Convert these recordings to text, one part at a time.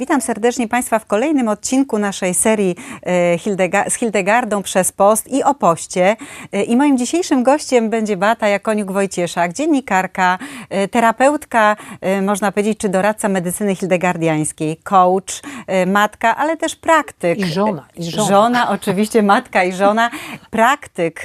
Witam serdecznie Państwa w kolejnym odcinku naszej serii e, Hildega z Hildegardą przez post i o poście. E, I moim dzisiejszym gościem będzie Bata Jakoniuk-Wojcieszak, dziennikarka, e, terapeutka, można powiedzieć, czy doradca medycyny hildegardiańskiej, coach, matka, ale też praktyk. I żona. I żona. żona, oczywiście matka i żona. Praktyk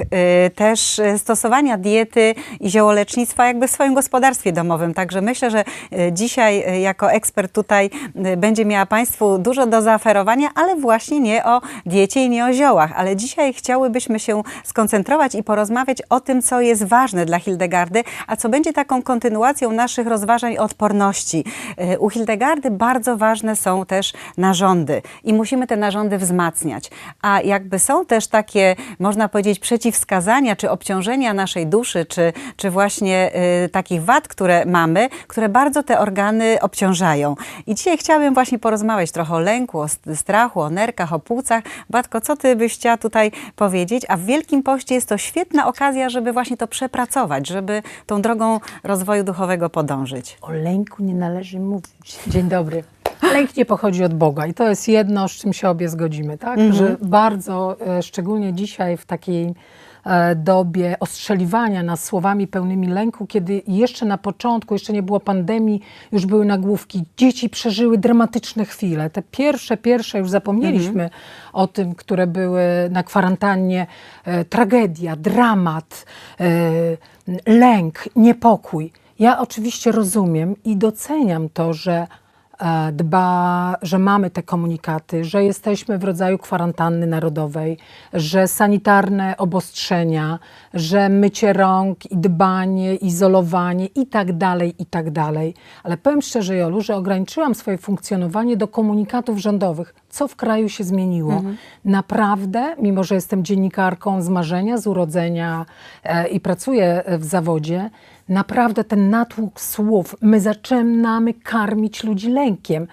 też stosowania diety i ziołolecznictwa jakby w swoim gospodarstwie domowym. Także myślę, że dzisiaj jako ekspert tutaj będzie miała Państwu dużo do zaoferowania, ale właśnie nie o diecie i nie o ziołach. Ale dzisiaj chciałybyśmy się skoncentrować i porozmawiać o tym, co jest ważne dla Hildegardy, a co będzie taką kontynuacją naszych rozważań odporności. E, u Hildegardy bardzo ważne są też narządy i musimy te narządy wzmacniać. A jakby są też takie, można powiedzieć, przeciwwskazania czy obciążenia naszej duszy, czy, czy właśnie y, takich wad, które mamy, które bardzo te organy obciążają. I dzisiaj chciałabym właśnie właśnie porozmawiać trochę o lęku, o strachu, o nerkach, o płucach. Batko, co ty byś chciała tutaj powiedzieć? A w Wielkim Poście jest to świetna okazja, żeby właśnie to przepracować, żeby tą drogą rozwoju duchowego podążyć. O lęku nie należy mówić. Dzień dobry. Lęk nie pochodzi od Boga i to jest jedno, z czym się obie zgodzimy, tak? Mm -hmm. Że bardzo, e, szczególnie dzisiaj w takiej E, dobie ostrzeliwania nas słowami pełnymi lęku, kiedy jeszcze na początku, jeszcze nie było pandemii, już były nagłówki. Dzieci przeżyły dramatyczne chwile. Te pierwsze, pierwsze już zapomnieliśmy mhm. o tym, które były na kwarantannie. E, tragedia, dramat, e, lęk, niepokój. Ja oczywiście rozumiem i doceniam to, że dba, że mamy te komunikaty, że jesteśmy w rodzaju kwarantanny narodowej, że sanitarne obostrzenia, że mycie rąk i dbanie, izolowanie i tak dalej, i tak dalej. Ale powiem szczerze, Jolu, że ograniczyłam swoje funkcjonowanie do komunikatów rządowych. Co w kraju się zmieniło? Mhm. Naprawdę, mimo że jestem dziennikarką z marzenia, z urodzenia e, i pracuję w zawodzie, naprawdę ten natłok słów, my zaczynamy karmić ludzi lękiem.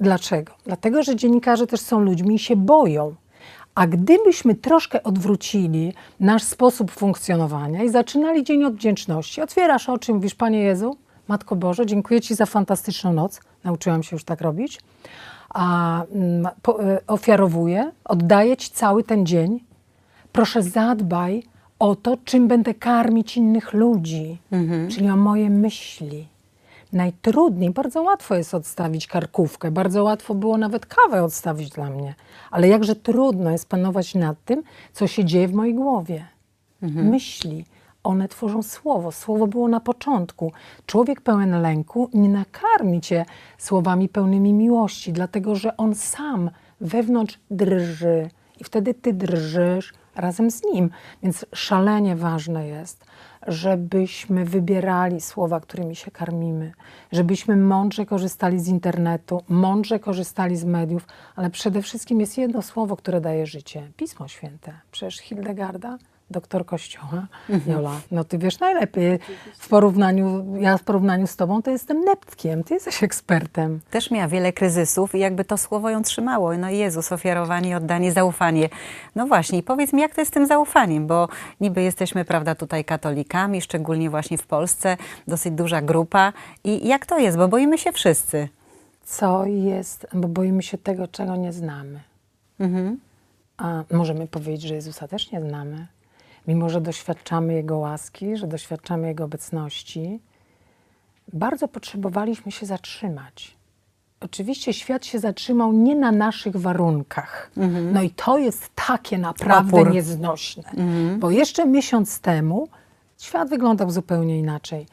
Dlaczego? Dlatego, że dziennikarze też są ludźmi i się boją. A gdybyśmy troszkę odwrócili nasz sposób funkcjonowania i zaczynali dzień od wdzięczności, otwierasz oczy, mówisz, Panie Jezu, Matko Boże, dziękuję Ci za fantastyczną noc. Nauczyłam się już tak robić. A, mm, po, e, ofiarowuję, oddaję Ci cały ten dzień. Proszę zadbaj o to, czym będę karmić innych ludzi, mhm. czyli o moje myśli. Najtrudniej, bardzo łatwo jest odstawić karkówkę, bardzo łatwo było nawet kawę odstawić dla mnie, ale jakże trudno jest panować nad tym, co się dzieje w mojej głowie. Mhm. Myśli, one tworzą słowo. Słowo było na początku. Człowiek pełen lęku nie nakarmi cię słowami pełnymi miłości, dlatego że on sam wewnątrz drży i wtedy ty drżysz, razem z nim. Więc szalenie ważne jest, żebyśmy wybierali słowa, którymi się karmimy, żebyśmy mądrze korzystali z internetu, mądrze korzystali z mediów, ale przede wszystkim jest jedno słowo, które daje życie Pismo Święte. Przecież Hildegarda doktor Kościoła, mhm. Jola, no ty wiesz najlepiej w porównaniu, ja w porównaniu z tobą to jestem neptkiem, ty jesteś ekspertem. Też miała wiele kryzysów i jakby to słowo ją trzymało. No Jezus, ofiarowanie, oddanie, zaufanie. No właśnie, powiedz mi, jak to jest z tym zaufaniem, bo niby jesteśmy, prawda, tutaj katolikami, szczególnie właśnie w Polsce, dosyć duża grupa i jak to jest, bo boimy się wszyscy. Co jest, bo boimy się tego, czego nie znamy. Mhm. A możemy powiedzieć, że Jezusa też nie znamy mimo że doświadczamy Jego łaski, że doświadczamy Jego obecności, bardzo potrzebowaliśmy się zatrzymać. Oczywiście świat się zatrzymał nie na naszych warunkach. Mhm. No i to jest takie naprawdę Opór. nieznośne. Mhm. Bo jeszcze miesiąc temu świat wyglądał zupełnie inaczej.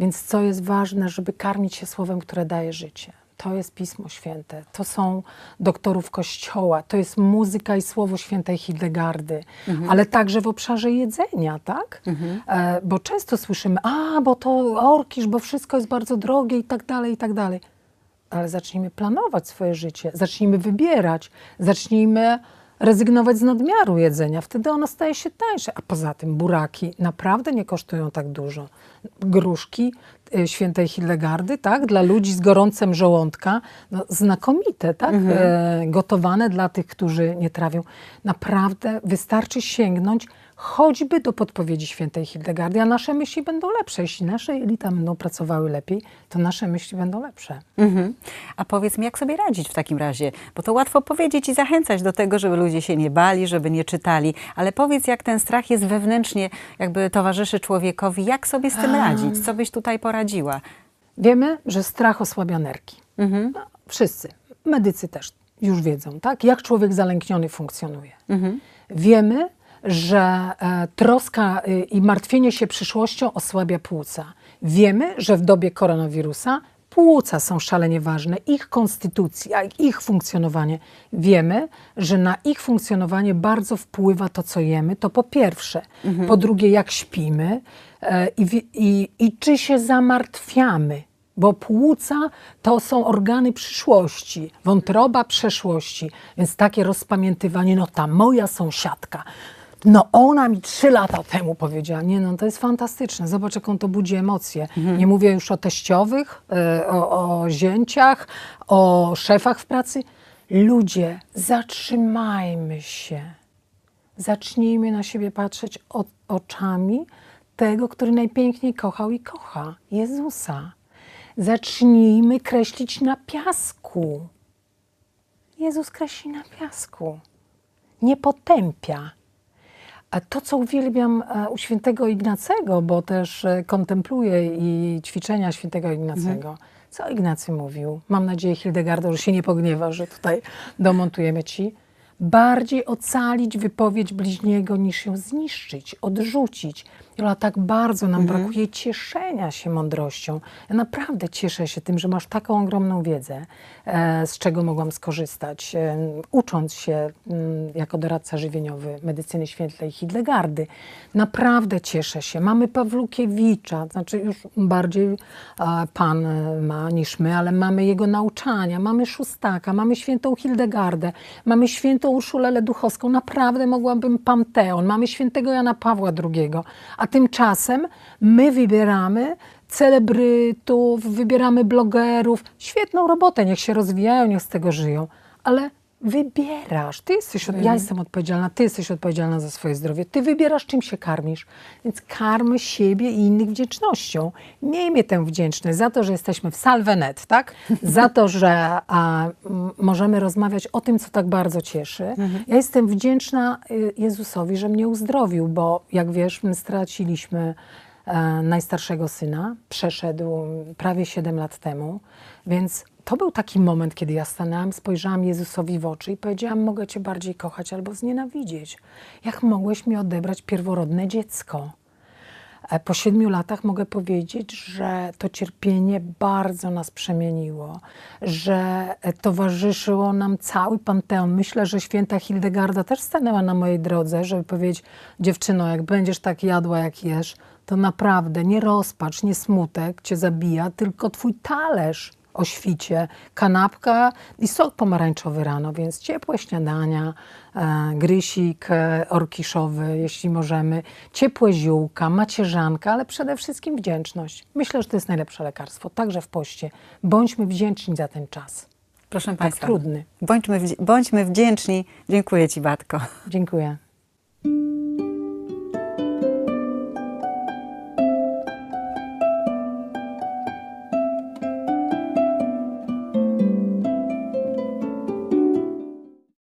Więc co jest ważne, żeby karmić się słowem, które daje życie to jest Pismo Święte, to są doktorów Kościoła, to jest muzyka i słowo świętej Hildegardy, mhm. ale także w obszarze jedzenia, tak? Mhm. E, bo często słyszymy, a, bo to orkisz, bo wszystko jest bardzo drogie i tak dalej, i tak dalej. Ale zacznijmy planować swoje życie, zacznijmy wybierać, zacznijmy rezygnować z nadmiaru jedzenia. Wtedy ono staje się tańsze. A poza tym buraki naprawdę nie kosztują tak dużo. Gruszki y, świętej Hildegardy, tak, dla ludzi z gorącem żołądka, no, znakomite, tak, mhm. e, gotowane dla tych, którzy nie trawią. Naprawdę wystarczy sięgnąć choćby do podpowiedzi świętej Hildegardy, a nasze myśli będą lepsze. Jeśli nasze jelita będą pracowały lepiej, to nasze myśli będą lepsze. Mhm. A powiedz mi, jak sobie radzić w takim razie? Bo to łatwo powiedzieć i zachęcać do tego, żeby ludzie się nie bali, żeby nie czytali, ale powiedz, jak ten strach jest wewnętrznie, jakby towarzyszy człowiekowi, jak sobie z tym radzić? Co byś tutaj poradziła? Wiemy, że strach osłabia nerki. Mhm. No, wszyscy, medycy też już wiedzą, tak? jak człowiek zalękniony funkcjonuje. Wiemy, że e, troska y, i martwienie się przyszłością osłabia płuca. Wiemy, że w dobie koronawirusa płuca są szalenie ważne, ich konstytucja, ich funkcjonowanie. Wiemy, że na ich funkcjonowanie bardzo wpływa to, co jemy. To po pierwsze. Po drugie, jak śpimy e, i, i, i czy się zamartwiamy. Bo płuca to są organy przyszłości, wątroba przeszłości. Więc takie rozpamiętywanie, no ta moja sąsiadka, no ona mi trzy lata temu powiedziała, nie no to jest fantastyczne, zobacz jaką to budzi emocje. Nie mówię już o teściowych, e, o, o zięciach, o szefach w pracy. Ludzie, zatrzymajmy się. Zacznijmy na siebie patrzeć o, oczami tego, który najpiękniej kochał i kocha Jezusa. Zacznijmy kreślić na piasku. Jezus kreśli na piasku. Nie potępia. A to, co uwielbiam e, u świętego Ignacego, bo też e, kontempluję i ćwiczenia świętego Ignacego. Co Ignacy mówił? Mam nadzieję, Hildegardo, że się nie pogniewa, że tutaj domontujemy ci. Bardziej ocalić wypowiedź bliźniego, niż ją zniszczyć, odrzucić. Jola, tak bardzo nam brakuje cieszenia się mądrością. Ja naprawdę cieszę się tym, że masz taką ogromną wiedzę, e, z czego mogłam skorzystać, e, ucząc się mm, jako doradca żywieniowy medycyny świętej Hidlegardy. Naprawdę cieszę się. Mamy Pawlukiewicza, znaczy już bardziej e, pan ma niż my, ale mamy jego nauczania, mamy Szóstaka, mamy świętą Hildegardę, mamy świętą Urszulę Leduchowską. Naprawdę mogłabym Panteon, mamy świętego Jana Pawła II. A tymczasem my wybieramy celebrytów, wybieramy blogerów. Świetną robotę, niech się rozwijają, niech z tego żyją. Ale wybierasz. Ty jesteś, od- ja jestem odpowiedzialna, ty jesteś odpowiedzialna za swoje zdrowie. Ty wybierasz, czym się karmisz. Więc karmy siebie i innych wdzięcznością. Miejmy tę wdzięczność za to, że jesteśmy w Salvenet, tak? Za to, że a, m, możemy rozmawiać o tym, co tak bardzo cieszy. Ja jestem wdzięczna y, Jezusowi, że mnie uzdrowił, bo jak wiesz, my straciliśmy najstarszego syna. Przeszedł prawie 7 lat temu, więc to był taki moment, kiedy ja stanęłam, spojrzałam Jezusowi w oczy i powiedziałam: Mogę Cię bardziej kochać albo znienawidzieć. Jak mogłeś mi odebrać pierworodne dziecko? E, Po siedmiu latach mogę powiedzieć, że to cierpienie bardzo nas przemieniło, że e, towarzyszyło nam cały panteon. Myślę, że święta Hildegarda też stanęła na mojej drodze, żeby powiedzieć: Dziewczyno, jak będziesz tak jadła, jak jesz, to naprawdę nie rozpacz, nie smutek cię zabija, tylko twój talerz o świcie, kanapka i sok pomarańczowy rano, więc ciepłe śniadania, e, grysik e, orkiszowy, jeśli możemy, ciepłe ziółka, macierzanka, ale przede wszystkim wdzięczność. Myślę, że to jest najlepsze lekarstwo, także w poście. Bądźmy wdzięczni za ten czas. Proszę Tak Państwa, trudny. Bądźmy, wdzi- bądźmy wdzięczni. Dziękuję Ci, Batko. Dziękuję.